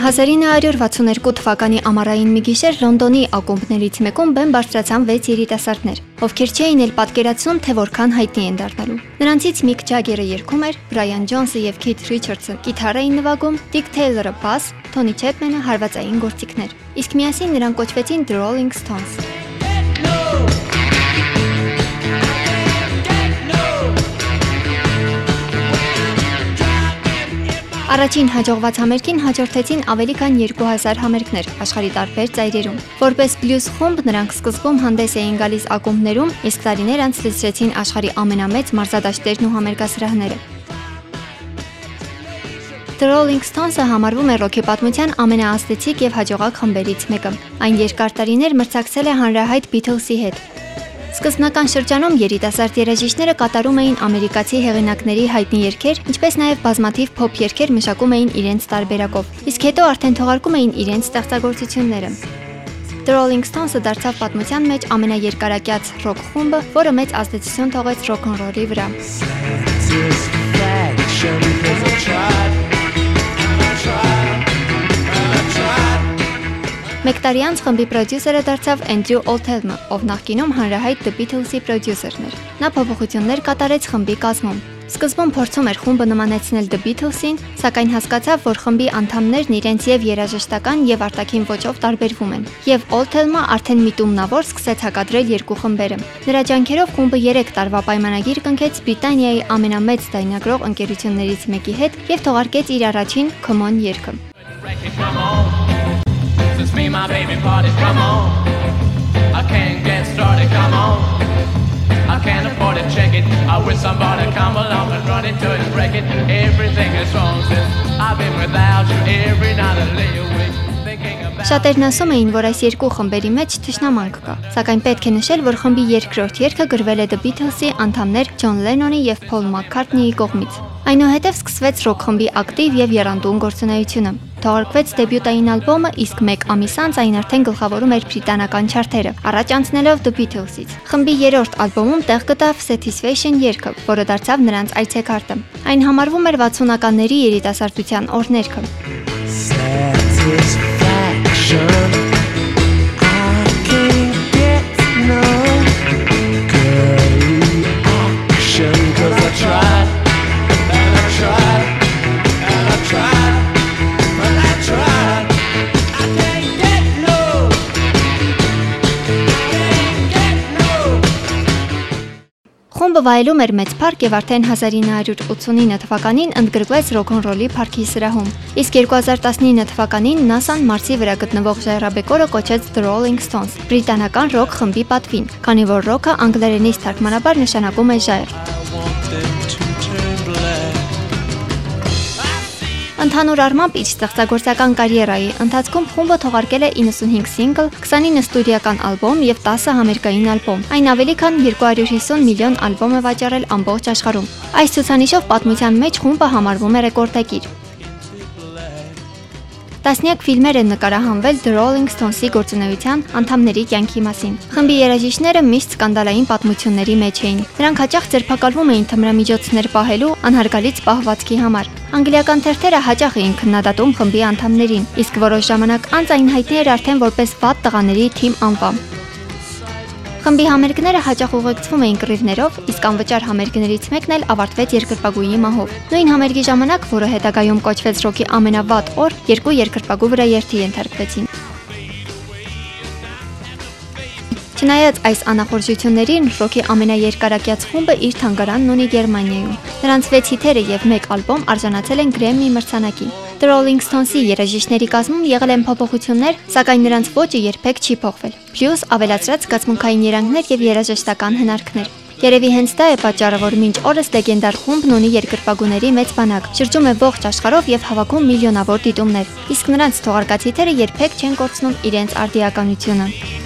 1962 թվականի ամառային մի գիշեր Լոնդոնի ակումբներից մեկում բեմ բարձրացան 6 երիտասարդներ, ովքեր չէին էլ պատկերացնում, թե որքան հայտնի են դառնալու։ Նրանցից Միք Ջագերը երգում էր, Բրայան Ջոնսը եւ Քիթ Ռիչարդսը գիտար էին նվագում, Դիկ Թեյլորը բաս, Թոնի Չեպմենը հարվածային գործիքներ։ Իսկ միասին նրանք կոչվեցին The Rolling Stones։ Առաջին հաջողված համերգին հաջորդեցին ավելի քան 2000 համերգներ աշխարհի տարբեր ծայրերում։ Որպես բլյուզ խումբ նրանք սկզբում հանդես էին գալիս ակումբներում, իսկ տարիներ անց լցրեցին աշխարհի ամենամեծ մարզադաշտերն ու համերգասրահները։ The Rolling Stones-ը համարվում է ռոքի պատմության ամենաազդեցիկ եւ հաջողակ խմբերից մեկը։ Այն երկար տարիներ մրցակցել է հանրահայտ Beatles-ի հետ, Սկզբնական շրջանում երիտասարդ երաժիշտները կատարում էին ամերիկացի հեղինակների հայտնի երգեր, ինչպես նաև բազմաթիվ փոփ երգեր մշակում էին իրենց տարբերակով, իսկ հետո արդեն թողարկում էին իրենց ստեղծագործությունները։ The Rolling Stones-ը դարձավ պատմության մեջ ամենաերկարակյաց ռոք խումբը, որը մեծ ազդեցություն թողեց ռոք-ն-ռոլի վրա։ Մեկ տարի անց խմբի պրոդյուսերը դարձավ Էնդրյու Օլթելմը, ով նախկինում հանրահայտ The Beatles-ի պրոդյուսերն էր։ Նա փոփոխություններ կատարեց խմբի կազմում։ Սկզբում փորձում էր խումբը նմանեցնել The Beatles-ին, սակայն հասկացավ, որ խմբի անդամներն իրենց եւ երաժշտական եւ արտաքին ոճով տարբերվում են։ Եվ Օլթելմը արդեն միտումնավոր սկսեց հակադրել երկու խմբերը։ Նրա ջանքերով խումբը 3 տարվա պայմանագիր կնքեց Բրիտանիայի ամենամեծ դայնագրող ընկերություններից մեկի հետ եւ թողարկեց իր առաջին Come On երգը։ Since me, my baby party, come on. I can't get started, come on. I can't afford to check it. I wish somebody come along and run into it break it. Everything is wrong since I've been without you every night I lay awake. Շատերն ասում էին, որ այս երկու խմբերի մեջ թշնամանք կա, սակայն պետք է նշել, որ խմբի երկրորդ երգը գրվել է The Beatles-ի անդամներ Ջոն Լենոնի եւ Փոլ Մակքարթնիի կողմից։ Այնուհետև սկսվեց ռոք խմբի ակտիվ եւ երանդուն գործունեությունը։ Թողարկվեց դեբյուտային ալբոմը, իսկ 1 ամիս անց այն արդեն գլխավորում էր բրիտանական չարթերը, առաջ անցնելով The Beatles-ից։ Խմբի երրորդ ալբոմում տեղ գտավ Satisfaction երգը, որը դարձավ նրանց այցեքարտը։ Այն համարվում էր 60-ականների երիտասարդության օրհներգը։ Satisfaction ocean Խումբը վայելում էր մեծ փառք եւ արդեն 1989 թվականին ընդգրկվեց ռոքնռոլի փառքի սրահում։ Իսկ 2019 թվականին NASA-ն Մարսի վրա գտնվող ժայռաբեկորը կոչեց The Rolling Stones, բրիտանական ռոք խմբի պատվին, քանի որ ռոքը անգլերենից թարգմանաբար նշանակում է ժայռ։ Ընդհանուր առմամբ իր ստեղծագործական կարիերայի ընթացքում խումբը թողարկել է 95 սինգլ, 29 ստուդիական ալբոմ եւ 10 համերգային ալբոմ։ Այն ավելի քան 250 միլիոն ալբոմ է վաճառել ամբողջ աշխարհում։ Այս ցուցանիշով պատմության մեջ խումբը համարվում է ռեկորդակիր։ Տասնյակ ֆիլմեր են նկարահանվել The Rolling Stones-ի գործունեության անդամների կյանքի մասին։ Խմբի երաժիշտները միշտ սկանդալային պատմությունների մեջ էին։ Նրանք հաճախ ձերբակալվում էին թմրամիջոցներ պահելու անհարգալից պահվածքի համար։ Անգլիական թերթերը հաճախ էին քննադատում խմբի անդամներին, իսկ որոշ ժամանակ անց այն հայտնի էր արդեն որպես վատ տղաների թիմ անվամբ։ Խմբի համերգները հաճախ ուղեկցվում էին կռիվներով, իսկ անվճար համերգներից մեկն էլ ավարտվեց երկրպագուի մահով։ Նույն համերգի ժամանակ, որը հետագայում կոչվեց ռոքի ամենավատ օր, երկու երկրպագու վրա երթի ենթարկվեցին։ Չնայած այս անախորժություններին, ռոքի ամենաերկարակյաց խումբը իր թանգարանն ունի Գերմանիայում։ Նրանց 6 հիթերը եւ 1 ալբոմ արժանացել են Grammy մրցանակի։ The Rolling Stones-ի երաժիշտների կազմում եղել են փոփոխություններ, սակայն նրանց ոճը երբեք չի փոխվել։ Բլյուզ ավելացրած զգացմունքային երանգներ եւ երաժշտական հնարքներ։ Երևի հենց դա է պատճառը, որ մինչ օրս լեգենդար խումբն ունի երկրպագուների մեծ բանակ, շրջում է ողջ աշխարհով եւ հավաքում միլիոնավոր դիտումներ։ Իսկ նրանց թողարկած հիթերը երբեք չեն կորցնում իրենց արդիականությունը։